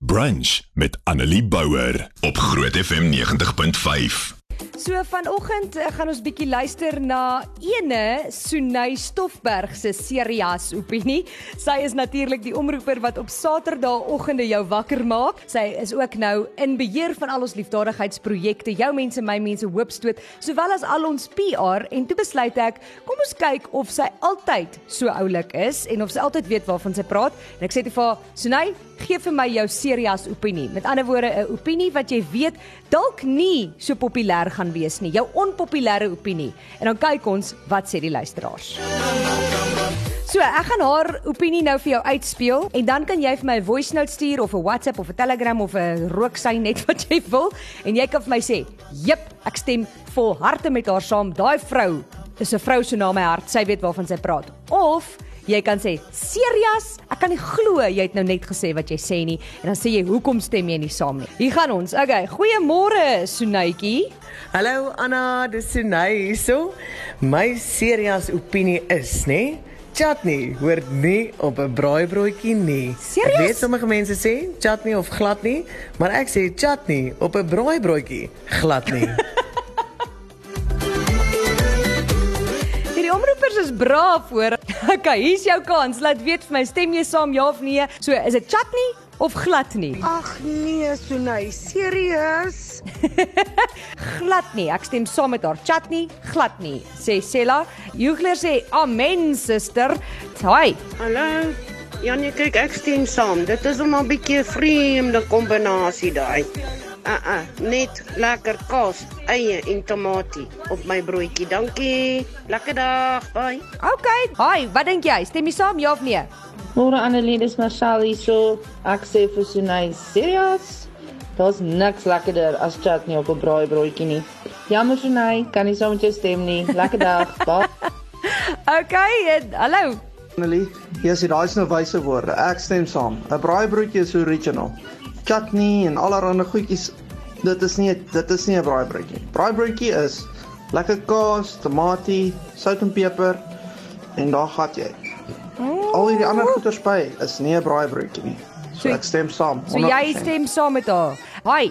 Brunch met Annelie Bouwer op Groot FM 90.5. So vanoggend eh, gaan ons bietjie luister na ene Sunay Stoffberg se Serias opinie. Sy is natuurlik die omroeper wat op Saterdagoggende jou wakker maak. Sy is ook nou in beheer van al ons liefdadigheidsprojekte, jou mense, my mense, hoopstoot, sowel as al ons PR en toe besluit ek, kom ons kyk of sy altyd so oulik is en of sy altyd weet waarvan sy praat. En ek sê te vir Sunay, gee vir my jou Serias opinie. Met ander woorde, 'n opinie wat jy weet dalk nie so populêr gaan wees nie, jou onpopulêre opinie. En dan kyk ons wat sê die luisteraars. So, ek gaan haar opinie nou vir jou uitspeel en dan kan jy vir my 'n voice note stuur of 'n WhatsApp of 'n Telegram of 'n rooksein net wat jy wil en jy kan vir my sê, "Jep, ek stem vol harte met haar saam. Daai vrou is 'n vrou so na my hart. Sy weet waarvan sy praat." Of Jy kan sê, "Serias, ek kan nie glo jy het nou net gesê wat jy sê nie." En dan sê jy, "Hoekom stem jy nie saam nie?" Hier gaan ons. Okay, goeiemôre, Sunaytjie. Hallo Anna, dis Sunay hierso. My serias opinie is, nê? Chutney hoort nie op 'n braaibroodjie nie. Serieus? Ek weet sommige mense sê chutney of glad nie, maar ek sê chutney op 'n braaibroodjie glad nie. braaf hoor. Okay, hier's jou kans. Laat weet vir my, stem jy saam ja of nee? So, is dit chutney of glad nie? Ag nee, Sunay, serieus? Glad nie. Ek stem saam met haar. Chutney, glad nie. Sê Sella. Jugler sê amen, suster. Hi. Hallo. Janie, kyk, ek stem saam. Dit is 'n bietjie vreemde kombinasie daai. Uh uh, net lekker kaas, eie en tamatie op my broodjie. Dankie. Lekker dag. Bye. Okay. Hi, wat dink jy? Stem jy saam ja of nee? Môre Annelie, dis Marshall hierso. Ek sê vir Sunay, serious? Daar's niks lekkerder as chutney op 'n braaibroodjie nie. Jammer Sunay, kan nie saam met jou stem nie. Lekker dag. Bye. Okay. En, hallo. Annelie, hier is die daai nou wyse woorde. Ek stem saam. 'n Braaibroodjie is original. Chutney en allerlei goedjies, dit is nie dit is nie 'n braaibroodjie. Braaibroodjie is lekker kaas, tamatie, sout en peper en daar gat jy. Al hierdie ander goeders by is nie 'n braaibroodjie nie. So So- ek stem saam. So jy 100%. stem saam met haar. Hi.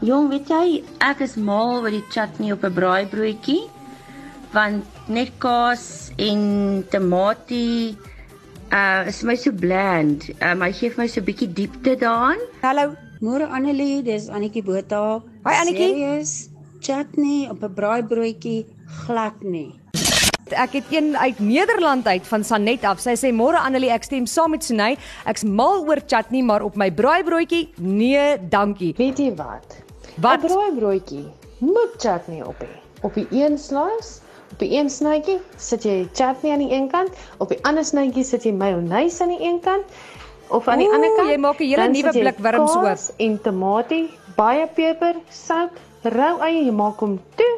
Jong, weet jy, ek is mal oor die chutney op 'n braaibroodjie. Want net kaas en tamatie uh is my so bland. Um hy gee vir my so 'n bietjie diepte daarin. Hallo. Môre Annelie, dis Annetjie Botha. Hoi, Annetjie. Serius? Chutney op 'n braaibroodjie glad nie. Ek het een uit Nederland uit van Sanet af. Sy sê môre Annelie, ek stem saam met Sunay. Ek's mal oor chutney, maar op my braaibroodjie, nee, dankie. Weet jy wat? Wat? 'n Braaibroodjie moet chutney op hê. Op die een slice, op die een snytjie sit jy chutney aan die een kant, op die ander snytjie sit jy mayonnaise aan die een kant of aan die ander kant. jy maak 'n hele nuwe blik wurms oop. kaas En tamatie, baie peper, sout, rou eie, jy maak hom toe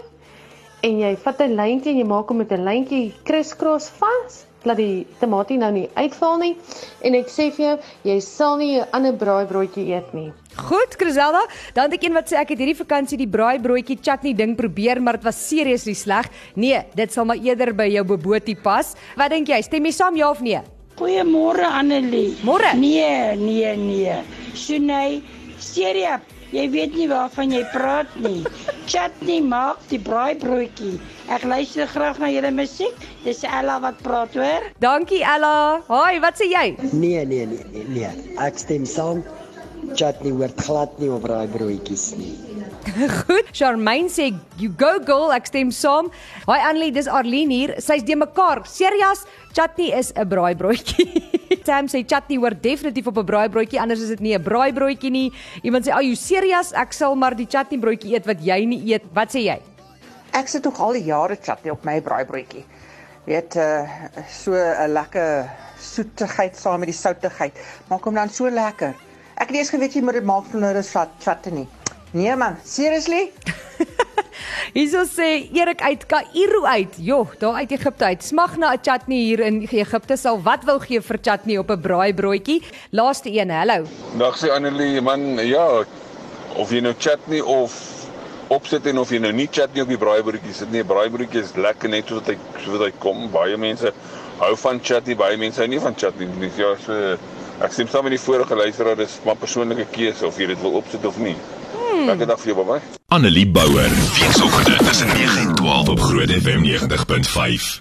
en jy vat 'n lyntjie en jy maak hom met 'n lyntjie kriskros vas laat die tamatie nou nie uitval nie en ek sê vir jou jy sal nie 'n ander braaibroodjie eet nie Goed, Griselda. Dan het ek een wat sê ek het hierdie vakansie die braaibroodjie chutney ding probeer, maar dit was seriously sleg. Nee, dit sal maar eerder by jou bobotie pas. Wat dink jy? Stem jy saam ja of nee? Goeiemôre Annelie. Môre. Nee, nee, nee. Sunay, serieus, jy weet nie waarvan jy praat nie. Chutney maak die braaibroodjie. Ek luister graag na julle musiek. Dis Ella wat praat, hoor. Dankie Ella. Haai, wat sê jy? Nee, nee, nee, nee, nee. Ek stem saam. Chutney hoort glad nie op raai broodjies nie. Goed. Charmaine sê you go girl, ek stem saam. Haai Annelie, dis Arlene hier. Sy's de mekaar. Serias, chutney is 'n braaibroodjie. Sam sê chutney hoort definitief op 'n braaibroodjie, anders is dit nie 'n braaibroodjie nie. Iemand sê, "Ag, you serious? Ek sal maar die chutney broodjie eet wat jy nie eet." Wat sê jy? Ek sit nog al die jare chutney op my braaibroodjie. Weet uh so 'n lekker soetigheid saam met die soutigheid. Maak hom dan so lekker. Ek het nie eens geweet jy moet dit maak van 'n chutney. Nee man, seriously? Hierso sê Erik uit Kaïro uit. Jo, daar uit Egipte uit. Smag na 'n chutney hier in Egipte sal wat wil gee vir chutney op 'n braaibroodjie. Laaste een, hallo. Dag sê Annelie, man, ja, of jy nou chutney of opsit en of jy nou nie chutney op die braaibroodjie sit nie. Braaibroodjie is lekker net soos wat hy soos wat hy kom. Baie mense hou van chutney, baie mense hou nie van chutney nie. Ja, so Ek stem saam met die vorige luisteraar, dis maar persoonlike keuse of jy dit wil opsit of nie. Lekker dag vir jou, bye. Annelie Bouwer, weekoggend tussen 9 en 12 op Groot FM 90.5.